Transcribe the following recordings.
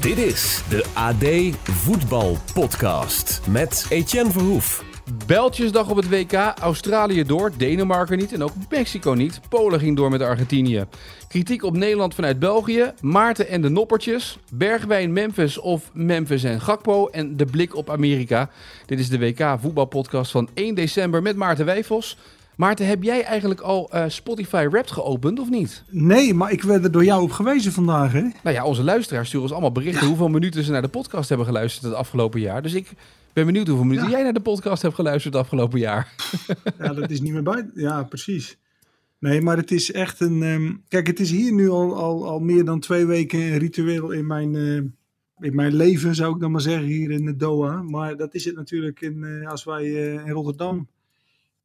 Dit is de AD Voetbal Podcast met Etienne Verhoef. Beltjesdag op het WK, Australië door, Denemarken niet en ook Mexico niet. Polen ging door met Argentinië. Kritiek op Nederland vanuit België, Maarten en de Noppertjes, Bergwijn Memphis of Memphis en Gakpo en de blik op Amerika. Dit is de WK voetbalpodcast van 1 december met Maarten Wijfels. Maarten, heb jij eigenlijk al eh, Spotify Wrapped geopend of niet? Nee, maar ik werd er door jou op gewezen vandaag, hè? Nou ja, onze luisteraars sturen ons allemaal berichten hoeveel minuten ze naar de podcast hebben geluisterd het afgelopen jaar. Dus ik ben benieuwd hoeveel minuten Ja. jij naar de podcast hebt geluisterd het afgelopen jaar. Ja, dat is niet meer bij. Ja, precies. Nee, maar het is echt een. ehm, kijk, het is hier nu al, al, al meer dan twee weken een ritueel in mijn, eh, in mijn leven, zou ik dan maar zeggen, hier in de Doha. Maar dat is het natuurlijk in, eh, als wij in Rotterdam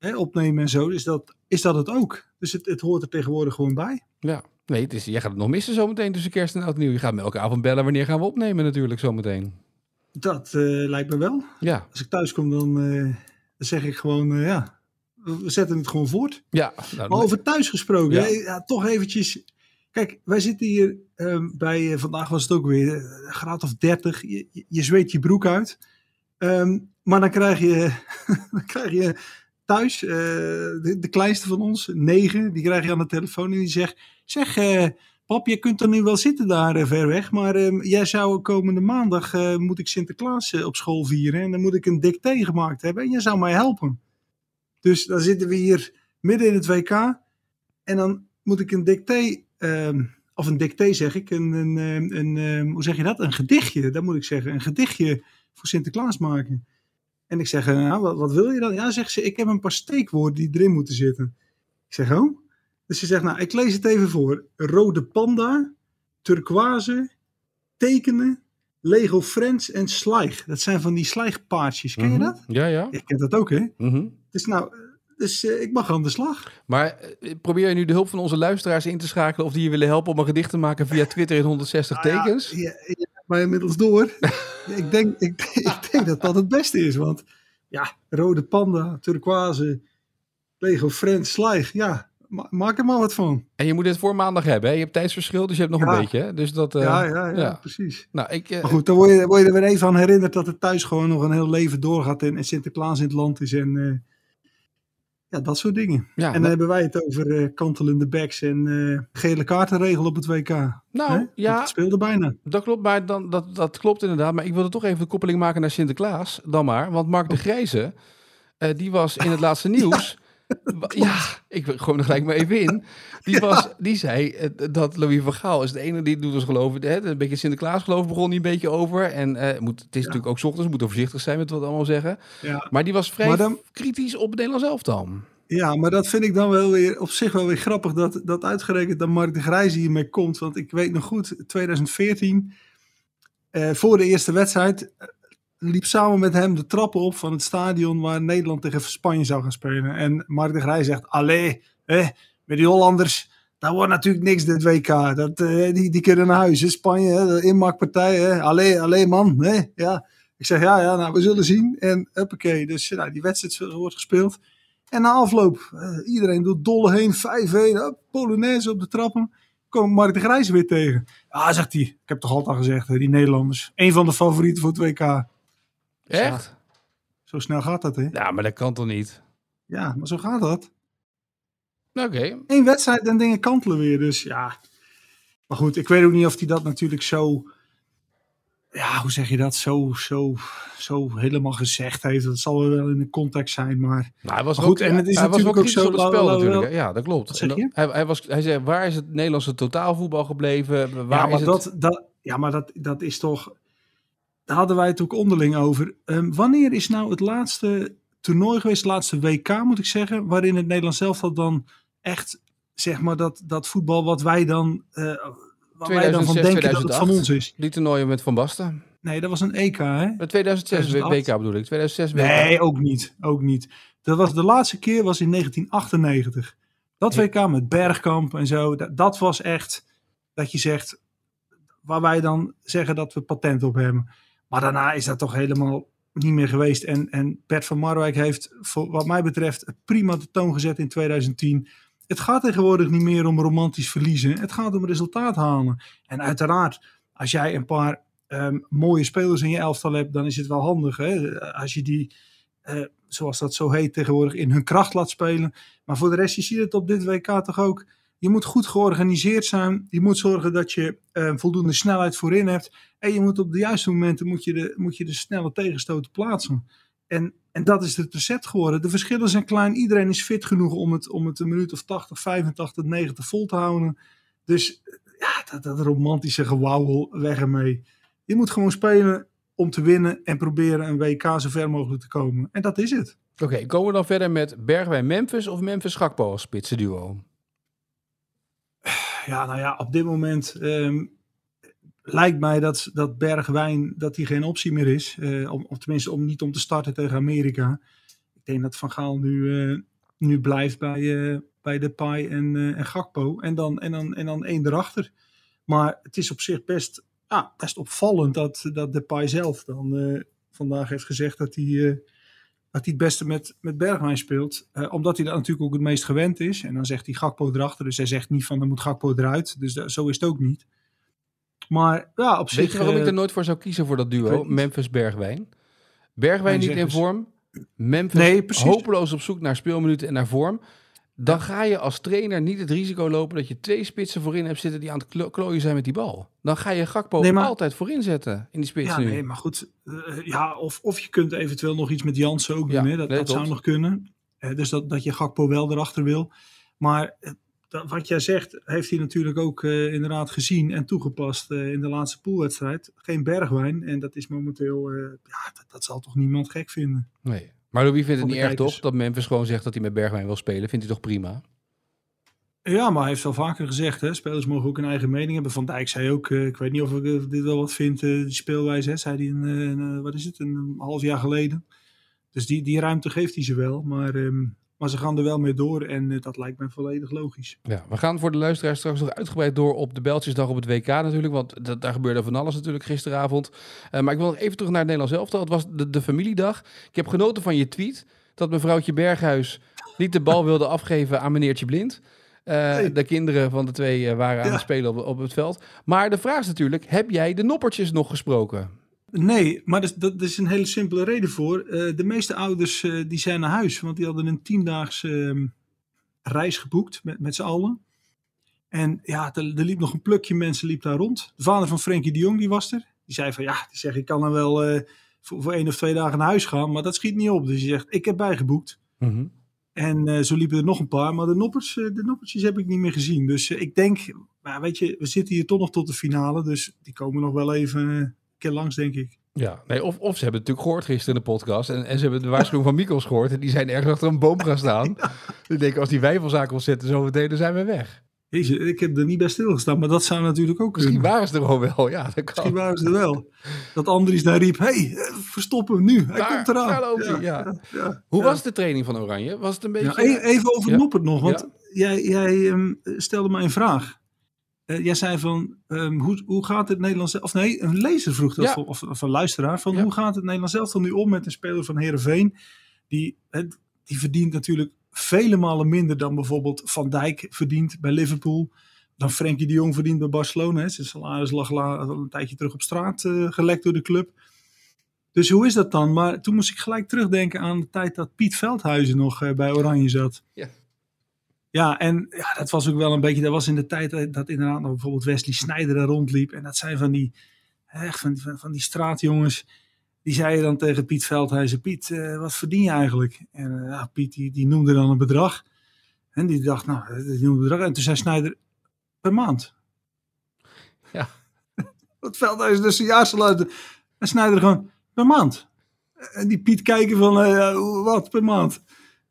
hè, opnemen en zo, is dat, is dat het ook. Dus het, het hoort er tegenwoordig gewoon bij. Ja, nee, het is, jij gaat het nog missen zometeen tussen kerst en oud nieuw. Je gaat me elke avond bellen wanneer gaan we opnemen natuurlijk zometeen. Dat eh, lijkt me wel. Ja, Als ik thuis kom, dan, eh, zeg ik gewoon, eh, ja, we zetten het gewoon voort. ja. Nou, Maar over thuis gesproken, Ja. hè, ja, toch eventjes. Kijk, wij zitten hier ehm, bij, vandaag was het ook weer een graad of 30. Je, je- je zweet je broek uit. Ehm, maar dan krijg je, dan krijg je thuis, eh, de, de kleinste van ons, negen, die krijg je aan de telefoon en die zegt: Zeg, eh, pap, je kunt er nu wel zitten daar eh, ver weg, maar ehm, jij zou komende maandag, moet ik Sinterklaas op school vieren en dan moet ik een dicté gemaakt hebben en jij zou mij helpen. Dus dan zitten we hier midden in het WK en dan moet ik een dicté, ehm, of een dicté zeg ik, een, een, ehm, een, hoe zeg je dat? Een gedichtje, dat moet ik zeggen. Een gedichtje voor Sinterklaas maken. En ik zeg, eh, nou, wat, wat wil je dan? Ja, zegt ze, ik heb een paar steekwoorden die erin moeten zitten. Ik zeg, oh? Dus ze zegt, nou, ik lees het even voor. Rode panda, turquoise, tekenen, Lego Friends en slijg. Dat zijn van die slijgpaardjes. Ken je mhm. dat? Ja, ja. Je kent dat ook, hè? mhm. Dus nou, dus eh, ik mag aan de slag. Maar eh, probeer je nu de hulp van onze luisteraars in te schakelen of die je willen helpen om een gedicht te maken via Twitter in 160 tekens? Ja, mij inmiddels door. ik, denk, ik, ik denk dat dat het beste is. Want ja, rode panda, turquoise, Lego Friends, slijg. Ja, ma- maak er maar wat van. En je moet dit voor maandag hebben. Hè? Je hebt tijdsverschil, dus je hebt nog Ja. een beetje. Hè? Dus dat. eh, ja, ja, ja, ja. precies. Nou, ik. eh, Maar goed, dan word je, word je er weer even aan herinnerd dat het thuis gewoon nog een heel leven doorgaat. En, en Sinterklaas in het land is. En eh, ja, dat soort dingen. ja, en dan hebben wij het over eh, kantelende backs en eh, gele kaartenregel op het WK. nou, ja, Het speelde bijna. dat klopt. Maar dan, dat, dat klopt inderdaad. Maar ik wilde toch even de koppeling maken naar Sinterklaas. Dan maar. Want Mark de Grijze, eh, die was in het laatste nieuws. Ja, ik gooi hem er gelijk maar even in. Die, was, die zei eh, dat Louis van Gaal is de enige die het doet ons geloven. Hè, een beetje Sinterklaas geloof begon hij een beetje over. En eh, moet, het is natuurlijk ook ochtends, we moeten voorzichtig zijn met wat we allemaal zeggen. Ja. Maar die was vrij dan- kritisch op het Nederlands elftal. Ja, maar dat vind ik dan wel weer op zich wel weer grappig dat, dat uitgerekend dan Mark de Grijze hiermee komt. Want ik weet nog goed, 2014, eh, voor de eerste wedstrijd, liep samen met hem de trappen op van het stadion waar Nederland tegen Spanje zou gaan spelen. En Mark de Grijze zegt, allee, eh, met die Hollanders, dat wordt natuurlijk niks dit WK. Dat, eh, die, die kunnen naar huis. Spanje, hè, de inmaakpartij, hè. allee, allee man. Hè. Ja. Ik zeg, ja, ja, nou, we zullen zien. En huppakee, dus nou, die wedstrijd wordt gespeeld. En na afloop, eh, iedereen doet dolle heen, 5-1, hup, Polonaise op de trappen. Komt Mark de Grijs weer tegen. Ja, zegt hij. Ik heb toch altijd al gezegd, die Nederlanders. Een van de favorieten voor het WK. Echt? Zo snel gaat dat, hè? Ja, maar dat kan toch niet? Ja, maar zo gaat dat. Oké. Eén wedstrijd en dingen kantelen weer. Dus ja. Maar goed, ik weet ook niet of hij dat natuurlijk zo. Ja, hoe zeg je dat? Zo, zo, zo helemaal gezegd heeft. Dat zal wel in de context zijn. Maar Nou, hij was Maar ook, goed, en het is hij was natuurlijk wel ook zo, op het spel natuurlijk. Ja, dat klopt. En dan- Hij, hij, was, hij zei, waar is het Nederlandse totaalvoetbal gebleven? Waar ja, maar, is dat, het... dat, ja, maar dat, dat is toch. Daar hadden wij het ook onderling over. Ehm, wanneer is nou het laatste toernooi geweest, het laatste WK moet ik zeggen, waarin het Nederlands zelf dan echt, zeg maar, dat, dat voetbal wat wij dan, eh waar wij dan van 2006, denken dat het van 2008. ons is. Die toernooien met Van Basten. Nee, dat was een EK, hè? Met 2006 2008. WK bedoel ik. 2006 WK. Nee, ook niet. Ook niet. Dat was, de laatste keer was in 1998. Dat. WK met Bergkamp en zo. Dat, dat was echt dat je zegt, waar wij dan zeggen dat we patent op hebben. Maar daarna is dat toch helemaal niet meer geweest. En, en Bert van Marwijk heeft, voor, wat mij betreft, prima de toon gezet in 2010. Het gaat tegenwoordig niet meer om romantisch verliezen. Het gaat om resultaat halen. En uiteraard, als jij een paar ehm, mooie spelers in je elftal hebt, dan is het wel handig. Hè? Als je die, eh, zoals dat zo heet tegenwoordig, in hun kracht laat spelen. Maar voor de rest, je ziet het op dit WK toch ook. Je moet goed georganiseerd zijn. Je moet zorgen dat je eh, voldoende snelheid voorin hebt. En je moet op de juiste momenten moet je de, moet je de snelle tegenstoten plaatsen. En, en dat is het recept geworden. De verschillen zijn klein. Iedereen is fit genoeg om het, om het een minuut of 80, 85, 90 vol te houden. Dus ja, dat, dat romantische gewauwel, weg ermee. Je moet gewoon spelen om te winnen en proberen een WK zo ver mogelijk te komen. En dat is het. Oké, komen we dan verder met Bergwijn-Memphis of Memphis-Gakpo als spitsenduo? Ja, nou ja, op dit moment ehm, lijkt mij dat, dat Bergwijn dat die geen optie meer is. Eh, om, of tenminste, om niet om te starten tegen Amerika. Ik denk dat Van Gaal nu, eh, nu blijft bij, eh bij Depay en, en Gakpo. En dan, en, dan, en dan één erachter. Maar het is op zich best, ja, best opvallend dat, dat Depay zelf dan vandaag heeft gezegd dat hij, dat hij het beste met, met Bergwijn speelt. Eh, omdat hij dat natuurlijk ook het meest gewend is. En dan zegt hij Gakpo erachter. Dus hij zegt niet van dan moet Gakpo eruit. Dus zo is het ook niet. Maar ja, op zich... Weet je waarom ik eh, er nooit voor zou kiezen voor dat duo? weet. Memphis-Bergwijn. Bergwijn niet in eens. vorm. Memphis Nee, hopeloos op zoek naar speelminuten en naar vorm. Dan ga je als trainer niet het risico lopen dat je twee spitsen voorin hebt zitten die aan het klo- klooien zijn met die bal. Dan ga je Gakpo Nee, maar- altijd voorin zetten in die spits Ja, nu. nee, maar goed. eh, ja, of, of je kunt eventueel nog iets met Jansen ook Ja, doen. Hè? Dat, nee, dat zou nog kunnen. Eh, dus dat, dat je Gakpo wel erachter wil. Maar eh, dat, wat jij zegt, heeft hij natuurlijk ook inderdaad gezien en toegepast in de laatste poolwedstrijd. Geen Bergwijn. En dat is momenteel, ja, dat, dat zal toch niemand gek vinden. Nee. Maar Louis vindt het niet erg toch dat Memphis gewoon zegt dat hij met Bergwijn wil spelen. Vindt hij toch prima? Ja, maar hij heeft al vaker gezegd, hè, spelers mogen ook een eigen mening hebben. Van Dijk zei ook, eh, ik weet niet of ik eh, dit wel wat vind, eh, die speelwijze, hè, zei hij een, eh, eh, wat is het, een half jaar geleden. Dus die, die ruimte geeft hij ze wel, maar, ehm, maar ze gaan er wel mee door en eh, dat lijkt mij volledig logisch. Ja, we gaan voor de luisteraars straks nog uitgebreid door op de Beltjesdag op het WK natuurlijk. Want dat, daar gebeurde van alles natuurlijk gisteravond. Eh, maar ik wil nog even terug naar het Nederlands elftal. Het was de, de familiedag. Ik heb genoten van je tweet dat mevrouwtje Berghuis niet de bal wilde afgeven aan meneertje Blind. Eh. De kinderen van de twee waren aan Ja. het spelen op, op het veld. Maar de vraag is natuurlijk, heb jij de noppertjes nog gesproken? Nee, maar dat, is- dat is een hele simpele reden voor. Eh, de meeste ouders eh, die zijn naar huis, want die hadden een tiendaags ehm, reis geboekt met, met z'n allen. En ja, er, er liep nog een plukje mensen liep daar rond. De vader van Frenkie de Jong die was er. Die zei van ja, die zegt ik kan dan wel eh, voor, voor één of twee dagen naar huis gaan, maar dat schiet niet op. Dus hij zegt ik heb bijgeboekt. En eh, zo liepen er nog een paar, maar de, noppers, de noppertjes heb ik niet meer gezien. Dus ik denk, maar weet je, we zitten hier toch nog tot de finale, dus die komen nog wel even keer langs, denk ik. Ja, nee, of, of ze hebben het natuurlijk gehoord gisteren in de podcast. En, en ze hebben de waarschuwing van Mikos gehoord. En die zijn ergens achter een boom gaan staan. Ik denk, als die wijfelzaak ontzetten zo meteen, dan zijn we weg. Jezus, ik heb er niet bij stilgestaan, maar dat zou natuurlijk ook Misschien kunnen. waren ze er gewoon wel. Ja, dat kan. Misschien waren ze er wel. Dat Andries daar riep, hey, verstop hem nu, hij Daar- komt eraan. ja. ja. Hoe was de training van Oranje? Was het een beetje... Ja, e- even over. Noppert nog, want jij, jij ehm, stelde mij een vraag. Eh, jij zei van, ehm, hoe, hoe gaat het Nederlands... Of nee, een lezer vroeg dat, Ja. of, of een luisteraar. Van Ja. hoe gaat het Nederlands zelf dan nu om met een speler van Heerenveen? Die, die verdient natuurlijk vele malen minder dan bijvoorbeeld Van Dijk verdient bij Liverpool. Dan Frenkie de Jong verdient bij Barcelona. Hè. Zijn salaris lag la- een tijdje terug op straat eh, gelekt door de club. Dus hoe is dat dan? Maar toen moest ik gelijk terugdenken aan de tijd dat Piet Veldhuizen nog eh, bij Oranje zat. Ja. Ja, en ja, dat was ook wel een beetje, dat was in de tijd dat, inderdaad nog bijvoorbeeld Wesley Sneijder er rondliep. En dat zijn van die, echt van, van, van die straatjongens, die zeiden dan tegen Piet Veldhuizen, Piet, eh, wat verdien je eigenlijk? En eh, Piet die, die noemde dan een bedrag. En die dacht, nou, eh, die noemde een bedrag. En toen zei Sneijder, per maand. Ja. Wat Veldhuizen dus een jaarsalaris. En Sneijder gewoon, per maand. En die Piet kijken van, wat per maand?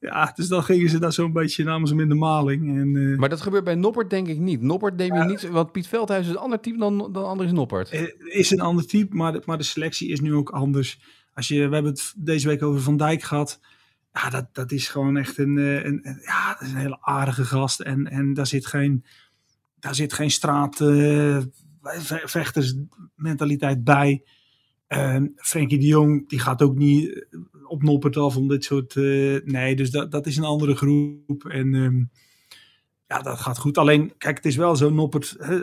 Ja, dus dan gingen ze daar zo'n beetje namens hem in de maling. En, uh, maar dat gebeurt bij Noppert denk ik niet. Noppert neem je niet, want Piet Veldhuis is een ander type dan, dan Andries Noppert. Uh, is een ander type, maar de, maar de selectie is nu ook anders. Als je, we hebben het deze week over Van Dijk gehad. Ja, dat, dat is gewoon echt een, een, een ja, dat is een hele aardige gast. En, en daar zit geen, daar zit geen straatvechtersmentaliteit bij. Uh, Frenkie de Jong, die gaat ook niet op Noppert af om dit soort... Uh, nee, dus dat, dat is een andere groep. En um, ja, dat gaat goed. Alleen, kijk, het is wel zo, Noppert... Uh,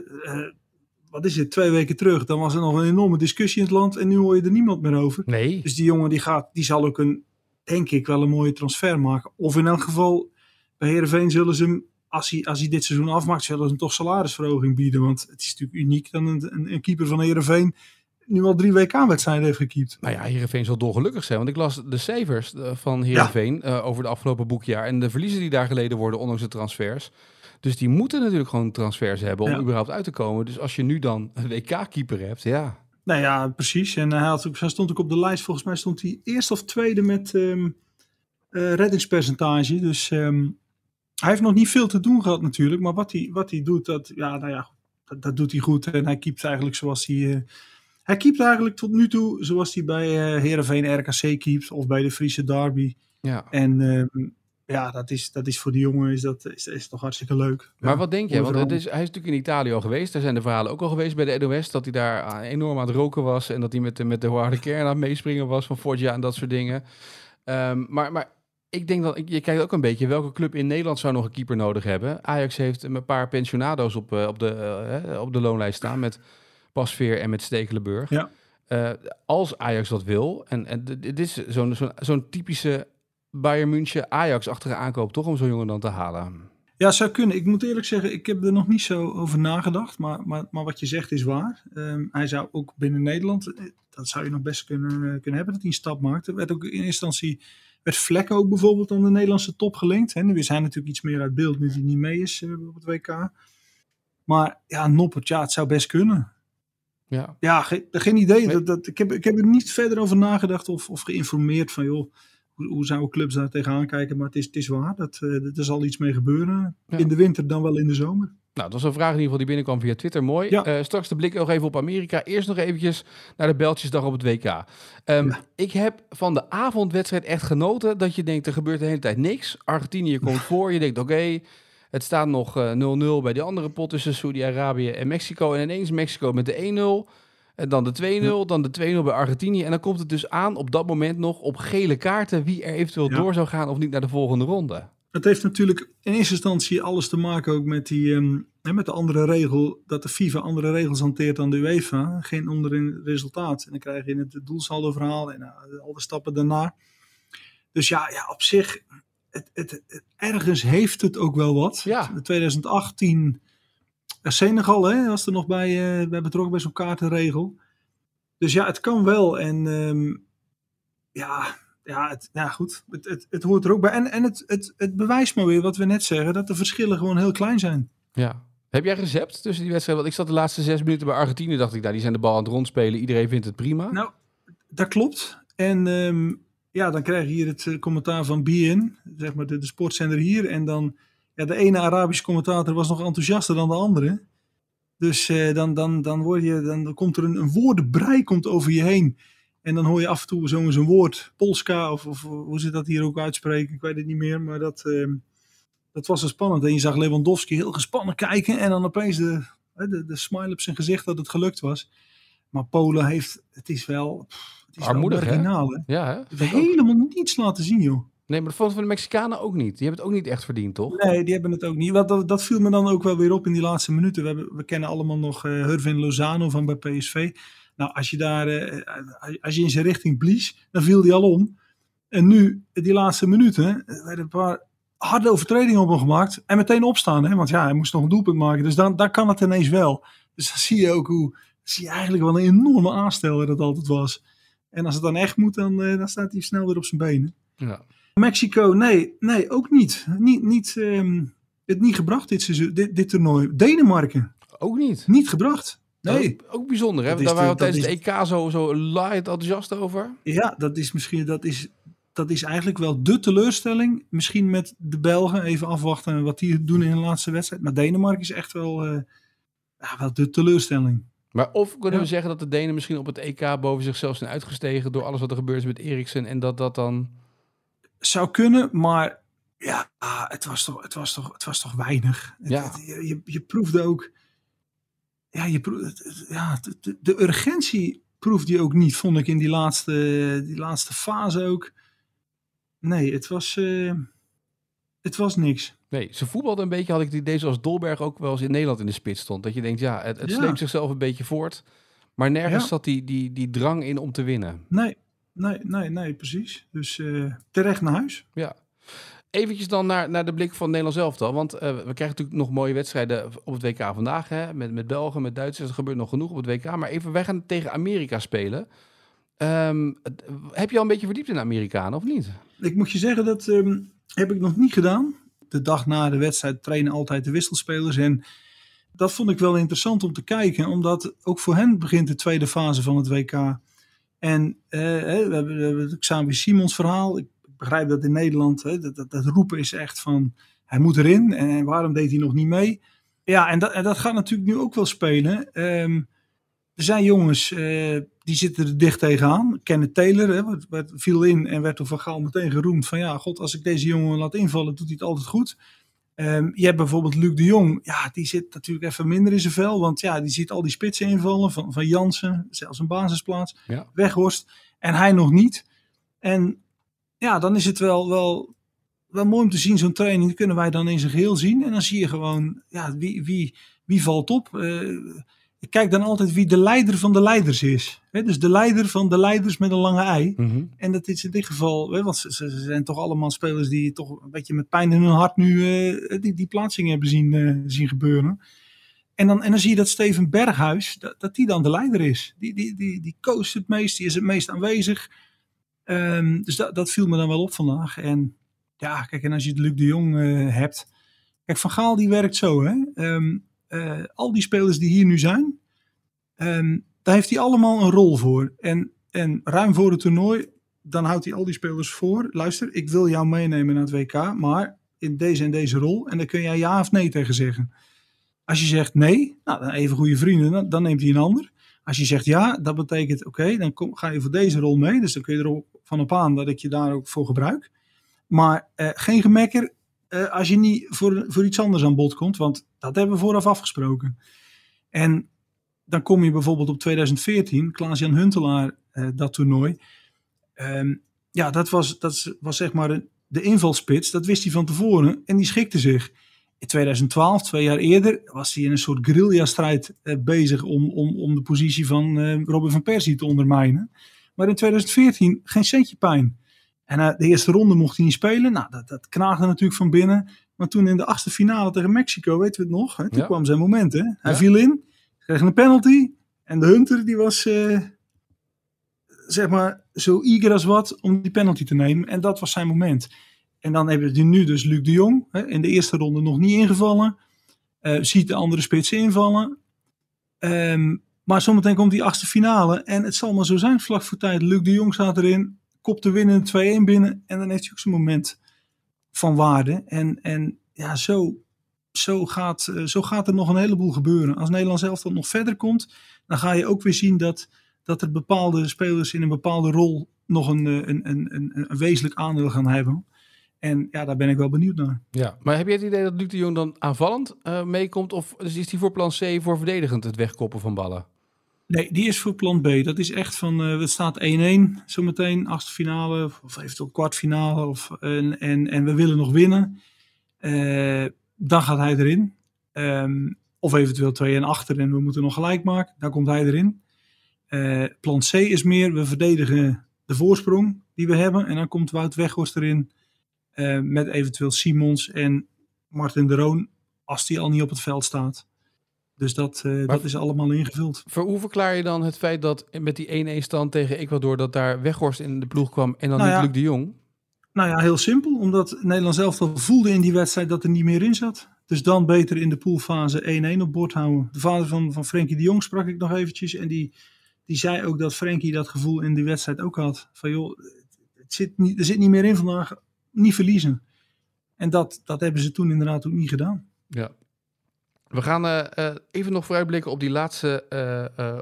wat is het, twee weken terug, dan was er nog een enorme discussie in het land en nu hoor je er niemand meer over. Nee. Dus die jongen die gaat, die zal ook een, denk ik, wel een mooie transfer maken. Of in elk geval, bij Heerenveen zullen ze hem, als hij, als hij dit seizoen afmaakt, zullen ze hem toch salarisverhoging bieden. Want het is natuurlijk uniek dat een, een, een keeper van Heerenveen nu al drie WK-wedstrijden heeft gekiept. Nou ja, Heerenveen zal dolgelukkig zijn. Want ik las de cijfers van Heerenveen ja. uh, over de afgelopen boekjaar. En de verliezen die daar geleden worden, ondanks de transfers. Dus die moeten natuurlijk gewoon transfers hebben om ja. überhaupt uit te komen. Dus als je nu dan een WK-keeper hebt, ja. Nou ja, precies. En hij, had ook, hij stond ook op de lijst, volgens mij stond hij eerst of tweede met um, uh, reddingspercentage. Dus um, hij heeft nog niet veel te doen gehad natuurlijk. Maar wat hij, wat hij doet, dat, ja, nou ja, dat, dat doet hij goed. En hij keept eigenlijk zoals hij... Uh, hij keept eigenlijk tot nu toe zoals hij bij uh, Heerenveen RKC keept. Of bij de Friese Derby. Ja. En um, ja, dat is, dat is voor die jongen is dat, is, is toch hartstikke leuk. Maar ja, wat denk je? Want het is, hij is natuurlijk in Italië al geweest. Daar zijn de verhalen ook al geweest bij de NOS. Dat hij daar enorm aan het roken was. En dat hij met de, met de harde kern aan het meespringen was van Forgia en dat soort dingen. Um, maar, maar ik denk dat, je kijkt ook een beetje welke club in Nederland zou nog een keeper nodig hebben. Ajax heeft een paar pensionado's op, uh, op, de, uh, op de loonlijst staan met Pasveer en met Stekelenburg. Ja. Uh, als Ajax dat wil, en, en dit is zo'n zo'n zo'n typische Bayern München Ajax-achtige aankoop, toch om zo'n jongen dan te halen? Ja, zou kunnen. Ik moet eerlijk zeggen, ik heb er nog niet zo over nagedacht. Maar, maar, maar wat je zegt is waar. Um, hij zou ook binnen Nederland, dat zou je nog best kunnen, kunnen hebben, dat hij een stap maakt. Er werd ook in instantie, werd Vlekken ook bijvoorbeeld aan de Nederlandse top gelinkt. Hè. Nu is hij natuurlijk iets meer uit beeld, nu hij niet mee is uh, op het WK. Maar ja, Noppert, ja, het zou best kunnen. Ja, ja ge geen idee. Dat, dat, ik, heb, ik heb er niet verder over nagedacht of, of geïnformeerd van, joh, hoe, hoe zouden clubs daar tegenaan kijken? Maar het is, het is waar, dat, uh, er zal iets mee gebeuren. Ja. In de winter dan wel in de zomer. Nou, dat was een vraag in ieder geval die binnenkwam via Twitter. Mooi. Ja. Uh, straks de blik nog even op Amerika. Eerst nog eventjes naar de Beltjesdag op het WK. Um, ja. Ik heb van de avondwedstrijd echt genoten dat je denkt, er gebeurt de hele tijd niks. Argentinië komt voor, je denkt, oké, okay, het staat nog 0-0 uh, bij die andere pot tussen Saudi-Arabië en Mexico. En ineens Mexico met de 1-0. En dan de 2-0, ja. dan de 2-0 bij Argentinië. En dan komt het dus aan op dat moment nog op gele kaarten wie er eventueel ja. door zou gaan of niet naar de volgende ronde. Het heeft natuurlijk in eerste instantie alles te maken ook met, die, um, met de andere regel, dat de FIFA andere regels hanteert dan de UEFA. Geen onderin resultaat. En dan krijg je het doelsaldo verhaal en uh, al de stappen daarna. Dus ja, ja op zich, het, het, het, ergens heeft het ook wel wat. Ja. 2018 Senegal hè, was er nog bij, uh, bij betrokken bij zo'n kaartenregel. Dus ja, het kan wel. En um, ja, ja, het, ja, goed. Het, het, het hoort er ook bij. En, en het, het, het bewijst maar weer wat we net zeggen: dat de verschillen gewoon heel klein zijn. Ja. Heb jij recept tussen die wedstrijden? Want ik zat de laatste zes minuten bij Argentinië. Dacht ik, nou, die zijn de bal aan het rondspelen. Iedereen vindt het prima. Nou, dat klopt. En um, ja, dan krijg je hier het uh, commentaar van BN, zeg maar de, de sportzender hier. En dan ja, de ene Arabische commentator was nog enthousiaster dan de andere. Dus uh, dan, dan, dan, word je, dan komt er een, een woordenbrei komt over je heen. En dan hoor je af en toe zo'n zo woord, Polska, of, of, hoe ze dat hier ook uitspreken, ik weet het niet meer. Maar dat, uh, dat was zo spannend. En je zag Lewandowski heel gespannen kijken en dan opeens de, de, de smile op zijn gezicht dat het gelukt was. Maar Polen heeft, het is wel, het is Armoedig, hè? Ja, hè? Helemaal niets laten zien, joh. Nee, maar de foto van de Mexicanen ook niet. Die hebben het ook niet echt verdiend, toch? Nee, die hebben het ook niet. Dat, dat viel me dan ook wel weer op in die laatste minuten. We, hebben, we kennen allemaal nog uh, Hurvin Lozano van bij PSV. Nou, als je daar, uh, als je in zijn richting blies, dan viel die al om. En nu, die laatste minuten, werden een paar harde overtredingen op hem gemaakt. En meteen opstaan, hè? want ja, hij moest nog een doelpunt maken. Dus dan, dan kan het ineens wel. Dus dan zie je ook hoe, zie je eigenlijk wel een enorme aansteller dat altijd was. En als het dan echt moet, dan, uh, dan staat hij snel weer op zijn benen. Ja. Mexico, nee, nee, ook niet. Niet, niet um, het niet gebracht dit, seizoen, dit, dit toernooi. Denemarken. Ook niet. Niet gebracht. Nee. Ook, ook bijzonder, hè? Daar waren we tijdens de EK zo, zo light enthousiast over. Ja, dat is misschien, dat is, dat is eigenlijk wel de teleurstelling. Misschien met de Belgen, even afwachten wat die doen in de laatste wedstrijd. Maar Denemarken is echt wel, uh, ja, wel de teleurstelling. Maar of kunnen we zeggen dat de Denen misschien op het EK boven zichzelf zijn uitgestegen door alles wat er gebeurt is met Eriksen en dat dat dan... Zou kunnen, maar ja, het was toch, het was toch, het was toch weinig. Ja. je, je proefde ook, ja, je proefde, ja de, de urgentie proefde je ook niet, vond ik in die laatste, die laatste fase ook. Nee, het was, uh, het was niks. Nee, ze voetbalde een beetje, had ik het idee, zoals Dolberg ook wel eens in Nederland in de spits stond. Dat je denkt, ja, het, het sleept zichzelf een beetje voort. Maar nergens zat die, die, die drang in om te winnen. Nee, nee, nee, nee, precies. Dus uh, terecht naar huis. Ja. Eventjes dan naar, naar de blik van Nederland zelf dan. Want uh, we krijgen natuurlijk nog mooie wedstrijden op het WK vandaag. Hè? Met, met Belgen, met Duitsers. Er gebeurt nog genoeg op het WK. Maar even, wij gaan tegen Amerika spelen. Um, heb je al een beetje verdiept in de Amerikanen of niet? Ik moet je zeggen, dat um, heb ik nog niet gedaan. De dag na de wedstrijd trainen altijd de wisselspelers. En dat vond ik wel interessant om te kijken. Omdat ook voor hen begint de tweede fase van het WK. En uh, we hebben, het Xavier Simons verhaal. Ik begrijp dat in Nederland, hè, dat, dat, roepen is echt van, hij moet erin en waarom deed hij nog niet mee? Ja, en dat, dat gaat natuurlijk nu ook wel spelen. Um, er zijn jongens uh, die zitten er dicht tegenaan. Kenneth Taylor hè, werd, werd, viel in en werd door Van Gaal meteen geroemd van ja, god, als ik deze jongen laat invallen, doet hij het altijd goed. Um, je hebt bijvoorbeeld Luc de Jong. Ja, die zit natuurlijk even minder in zijn vel. Want ja, die ziet al die spitsen invallen. Van, van Jansen, zelfs een basisplaats. Ja. Weghorst. En hij nog niet. En ja, dan is het wel, wel, wel mooi om te zien, zo'n training. Die kunnen wij dan in zijn geheel zien. En dan zie je gewoon, ja, wie, wie, wie valt op. Uh, ik kijk dan altijd wie de leider van de leiders is. He, dus de leider van de leiders met een lange ei. Mm -hmm. En dat is in dit geval, he, want ze, ze, zijn toch allemaal spelers die toch een beetje met pijn in hun hart nu uh, die, die plaatsing hebben zien, uh, zien gebeuren. En dan, en dan zie je dat Steven Berghuis, dat, dat die dan de leider is. Die, die, die, die coacht het meest, die is het meest aanwezig. Um, dus dat, dat viel me dan wel op vandaag. En ja, kijk, en als je het Luc de Jong uh, hebt. Kijk, Van Gaal die werkt zo, hè. Um, uh, al die spelers die hier nu zijn, um, daar heeft hij allemaal een rol voor. En, en ruim voor het toernooi, dan houdt hij al die spelers voor. Luister, ik wil jou meenemen naar het WK, maar in deze en deze rol. En dan kun jij ja of nee tegen zeggen. Als je zegt nee, nou, dan even goede vrienden, dan, neemt hij een ander. Als je zegt ja, dat betekent oké, dan kom, ga je voor deze rol mee. Dus dan kun je er van op aan dat ik je daar ook voor gebruik. Maar uh, geen gemekker uh, als je niet voor, voor iets anders aan bod komt, want dat hebben we vooraf afgesproken. En dan kom je bijvoorbeeld op 2014, Klaas-Jan Huntelaar, uh, dat toernooi. Um, ja, dat was, dat was zeg maar de invalspits, dat wist hij van tevoren en die schikte zich. In 2012, twee jaar eerder, was hij in een soort guerrilla-strijd uh, bezig om, om, om de positie van Robin van Persie te ondermijnen. Maar in 2014 geen centje pijn. En uh, de eerste ronde mocht hij niet spelen. Nou, dat, dat knaagde natuurlijk van binnen. Maar toen in de achtste finale tegen Mexico, weten we het nog, hè, toen ja. kwam zijn moment. Hè? Hij ja. viel in, kreeg een penalty. En de Hunter die was, zeg maar, zo eager als wat om die penalty te nemen. En dat was zijn moment. En dan hebben we nu dus Luc de Jong. Hè, in de eerste ronde nog niet ingevallen. Uh, ziet de andere spitsen invallen. Um, maar zometeen komt die achtste finale. En het zal maar zo zijn, vlak voor tijd. Luc de Jong staat erin. Kop te winnen, 2-1 binnen. En dan heeft hij ook zijn moment van waarde. En, en ja, zo, zo, gaat, uh, zo gaat er nog een heleboel gebeuren. Als Nederland zelf dan nog verder komt. Dan ga je ook weer zien dat, dat er bepaalde spelers in een bepaalde rol nog een, een, een, een, een wezenlijk aandeel gaan hebben. En ja, daar ben ik wel benieuwd naar. Ja, maar heb je het idee dat Luc de Jong dan aanvallend uh, meekomt? Of is die voor plan C voor verdedigend het wegkoppen van ballen? Nee, die is voor plan B. Dat is echt van, uh, het staat 1-1 zometeen, achtste finale of eventueel kwartfinale. Of, en, en, en we willen nog winnen. Uh, dan gaat hij erin. Um, of eventueel 2 en achter en we moeten nog gelijk maken. Dan komt hij erin. Uh, plan C is meer, we verdedigen de voorsprong die we hebben. En dan komt Wout Weghorst erin. Met eventueel Simons en Martin de Roon, als die al niet op het veld staat. Dus dat, uh, dat is allemaal ingevuld. Voor hoe verklaar je dan het feit dat met die 1-1 stand tegen Ecuador... dat daar Weghorst in de ploeg kwam en dan nou niet ja, Luc de Jong? Nou ja, heel simpel. Omdat Nederland zelf al voelde in die wedstrijd dat er niet meer in zat. Dus dan beter in de poolfase 1-1 op bord houden. De vader van, van Frenkie de Jong sprak ik nog eventjes. En die, die zei ook dat Frenkie dat gevoel in die wedstrijd ook had. Van joh, het zit niet, er zit niet meer in vandaag. Niet verliezen. En dat, dat hebben ze toen inderdaad ook niet gedaan. Ja. We gaan eh, eh, even nog vooruitblikken op die laatste,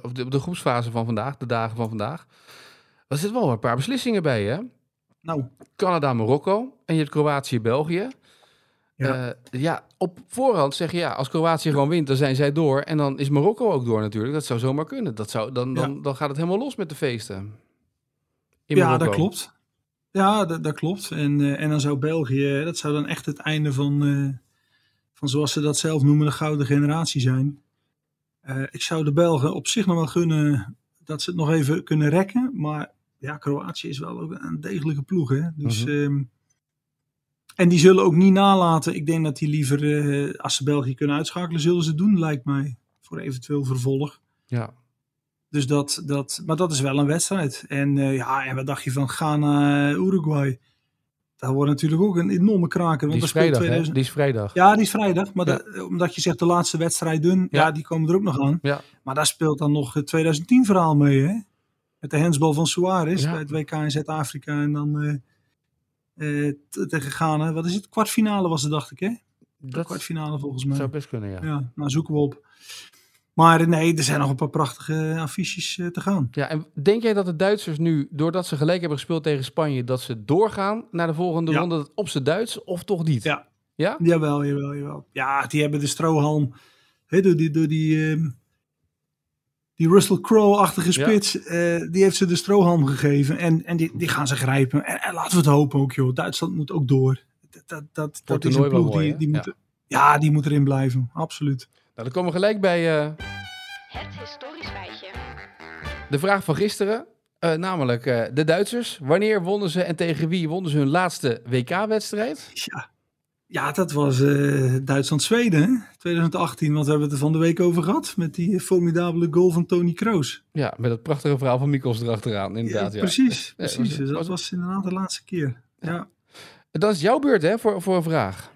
of de, op de groepsfase van vandaag, de dagen van vandaag. Er zitten wel een paar beslissingen bij, hè? Nou, Canada, Marokko en je hebt Kroatië, België. Ja. Ja. op voorhand zeg je ja, als Kroatië gewoon wint, dan zijn zij door. En dan is Marokko ook door natuurlijk. Dat zou zomaar kunnen. Dat zou, dan, dan, dan gaat het helemaal los met de feesten. In ja, Marokko. dat klopt. Ja, dat, dat klopt. En, en dan zou België, dat zou dan echt het einde van, van zoals ze dat zelf noemen, de gouden generatie zijn. Eh, ik zou de Belgen op zich nog wel gunnen dat ze het nog even kunnen rekken. Maar ja, Kroatië is wel ook een degelijke ploeg. Hè? Dus, Mhm. ehm, en die zullen ook niet nalaten. Ik denk dat die liever, eh, als ze België kunnen uitschakelen, zullen ze het doen, lijkt mij. Voor eventueel vervolg. Ja. Dus dat, dat, maar dat is wel een wedstrijd. En eh, ja, en wat dacht je van Ghana, Daar wordt natuurlijk ook een enorme kraker. Die Want is daar speelt vrijdag, hè? 2000 Die is vrijdag. Ja, die is vrijdag. Maar Ja. dat- omdat je zegt de laatste wedstrijd doen, ja. Ja. die komen er ook nog aan. Ja. Maar daar speelt dan nog het 2010 verhaal mee, hè? Met de handsbal van Suarez Ja. bij het WK in Zuid-Afrika. En dan eh, eh, t- tegen Ghana. Wat is het? Kwartfinale was het, dacht ik, hè? Dat Kwartfinale volgens mij. zou best kunnen, ja. Ja, nou zoeken we op. Maar nee, er zijn nog een paar prachtige affiches eh, te gaan. Ja, en denk jij dat de Duitsers nu, doordat ze gelijk hebben gespeeld tegen Spanje, dat ze doorgaan naar de volgende Ja. ronde op z'n Duits of toch niet? Ja. Ja? Jawel, jawel, jawel. Ja, die hebben de strohalm. Hè, door die, door die, ehm, die Russell Crowe-achtige Ja. spits. eh, die heeft ze de strohalm gegeven. En, en die, die gaan ze grijpen. En, en laten we het hopen ook, joh. Duitsland moet ook door. Dat, dat, dat, dat is een ploeg mooi, die, die Ja. moet, ja. die moet erin blijven. Absoluut. Nou, dan komen we gelijk bij eh, Het historisch feitje. de vraag van gisteren. Eh, namelijk eh, de Duitsers. Wanneer wonnen ze en tegen wie wonnen ze hun laatste WK-wedstrijd? Ja, ja dat was eh, Duitsland-Zweden, hè? 2018. Want we hebben het er van de week over gehad. Met die formidabele goal van Tony Kroos. Ja, met het prachtige verhaal van Mikkels erachteraan, inderdaad. Ja, Precies, Ja, was- precies. Dus dat was- was inderdaad de laatste keer. ja. Dan is jouw beurt, hè, voor, voor een vraag.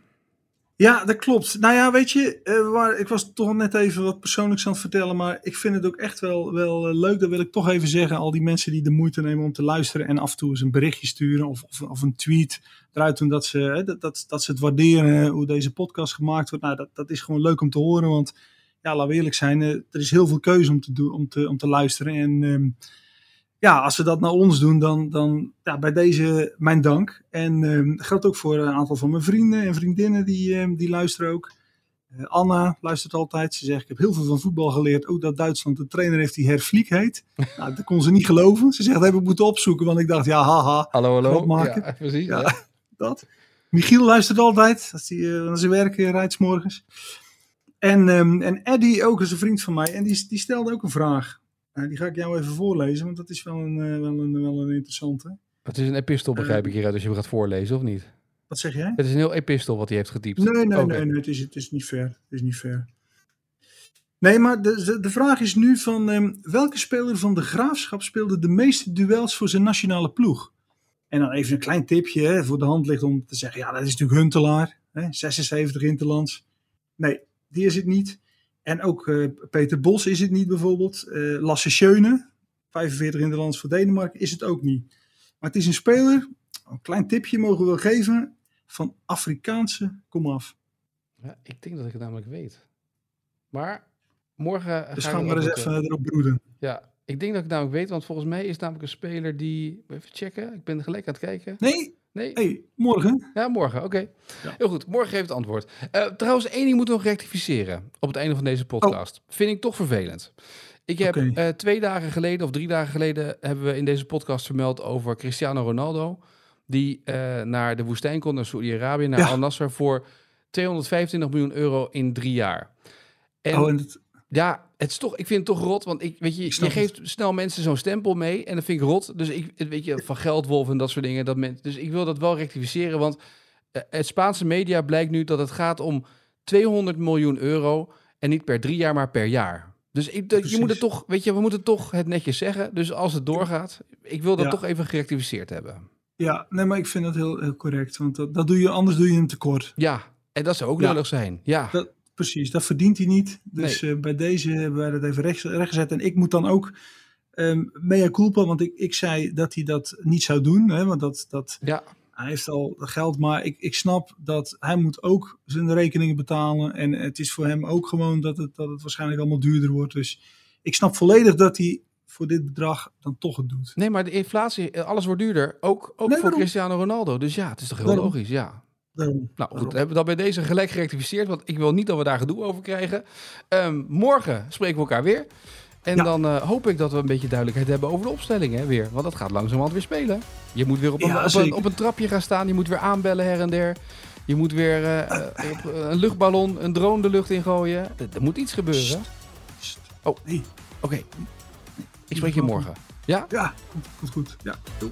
Ja, dat klopt. Nou ja, weet je, eh, waar, ik was toch net even wat persoonlijks aan het vertellen, maar ik vind het ook echt wel, wel eh, leuk. Dat wil ik toch even zeggen. Al die mensen die de moeite nemen om te luisteren en af en toe eens een berichtje sturen of, of, of een tweet eruit doen dat ze, hè, dat, dat, dat ze het waarderen hoe deze podcast gemaakt wordt. Nou, dat, dat is gewoon leuk om te horen, want ja, laten we eerlijk zijn, eh, er is heel veel keuze om te, doen, om te, om te luisteren. En ehm, ja, als ze dat naar ons doen, dan, dan ja, bij deze mijn dank. En dat geldt ook voor een aantal van mijn vrienden en vriendinnen die, ehm, die luisteren ook. Eh, Anna luistert altijd. Ze zegt, ik heb heel veel van voetbal geleerd. Ook dat Duitsland een trainer heeft die Herfliek heet. nou, dat kon ze niet geloven. Ze zegt, dat heb ik moeten opzoeken. Want ik dacht, ja, haha, Hallo, hallo. Maken. Ja, precies. Ja. Ja. dat. Michiel luistert altijd. Als hij eh, naar zijn werk eh, rijdt 's morgens. En, ehm, en Eddie ook is een vriend van mij. En die, die stelde ook een vraag. Nou, die ga ik jou even voorlezen. Want dat is wel een, eh, wel een, wel een interessante. Het is een epistel, begrijp ik hieruit, als je hem gaat voorlezen, of niet? Wat zeg jij? Het is een heel epistel wat hij heeft getypt. Nee, nee, nee, nee het, is, het is niet fair. Het is niet fair. Nee, maar de, de, vraag is nu van ehm, welke speler van de Graafschap speelde de meeste duels voor zijn nationale ploeg? En dan even een klein tipje hè, voor de hand ligt om te zeggen, ja, dat is natuurlijk Huntelaar, hè, 76 Interlands. Nee, die is het niet. En ook eh, Peter Bos is het niet bijvoorbeeld. Eh, Lasse Schöne, 45 Interlands voor Denemarken, is het ook niet. Maar het is een speler, een klein tipje mogen we wel geven, van Afrikaanse komaf. Ja, ik denk dat ik het namelijk weet. Maar morgen Dus ga gaan we maar eens even erop broeden. Ja, ik denk dat ik het namelijk weet, want volgens mij is het namelijk een speler die... Even checken, ik ben gelijk aan het kijken. Nee, Nee? hey, morgen. Ja, morgen, oké. Ja. Heel goed, morgen geeft het antwoord. Eh, trouwens, één ding moeten we nog rectificeren op het einde van deze podcast. Vind ik toch vervelend. Ik heb eh, twee dagen geleden of drie dagen geleden hebben we in deze podcast vermeld over Cristiano Ronaldo. Die eh, naar de woestijn kon, naar Saudi-Arabië, naar Ja. Al Nasser voor 225 miljoen euro in drie jaar. En oh, en het, ja, het is toch, ik vind het toch rot, want ik, weet je, Ik je geeft snel mensen zo'n stempel mee en dat vind ik rot. Dus ik, weet je, van geldwolf en dat soort dingen. Dat men, dus ik wil dat wel rectificeren, want eh, het Spaanse media blijkt nu dat het gaat om 200 miljoen euro en niet per drie jaar, maar per jaar. Dus ik, je moet het toch, weet je, we moeten toch het netjes zeggen. Dus als het doorgaat, ik wil dat Ja. toch even gerectificeerd hebben. ja, nee, maar ik vind dat heel, heel correct. Want dat, dat doe je, anders doe je hem tekort. Ja, en dat zou ook Ja. lullig zijn. Ja, Dat, precies, dat verdient hij niet. Dus eh, bij deze hebben wij dat even recht, rechtgezet. En ik moet dan ook Ehm mea culpa, want ik, ik zei dat hij dat niet zou doen. Hè, want dat, dat, Ja, hij heeft al geld, maar ik, ik snap dat hij moet ook zijn rekeningen betalen. En het is voor hem ook gewoon dat het, dat het waarschijnlijk allemaal duurder wordt. Dus ik snap volledig dat hij voor dit bedrag dan toch het doet. nee, maar de inflatie, eh, alles wordt duurder. Ook, ook Nee, voor. Cristiano Ronaldo. Dus ja, het is toch heel Daarom. logisch, ja. Daarom. Nou goed, hebben we dat bij deze gelijk gerectificeerd. Want ik wil niet dat we daar gedoe over krijgen. Ehm, morgen spreken we elkaar weer. En Ja. dan eh, hoop ik dat we een beetje duidelijkheid hebben over de opstelling hè, weer. Want dat gaat langzamerhand weer spelen. Je moet weer op een, Ja, op, een, zeker. op een trapje gaan staan. Je moet weer aanbellen her en der. Je moet weer eh, eh, op een luchtballon, een drone de lucht ingooien. Er, er moet iets gebeuren. Oh. Oké, ik spreek je morgen. Ja? Ja, goed, goed, goed. Ja, doei.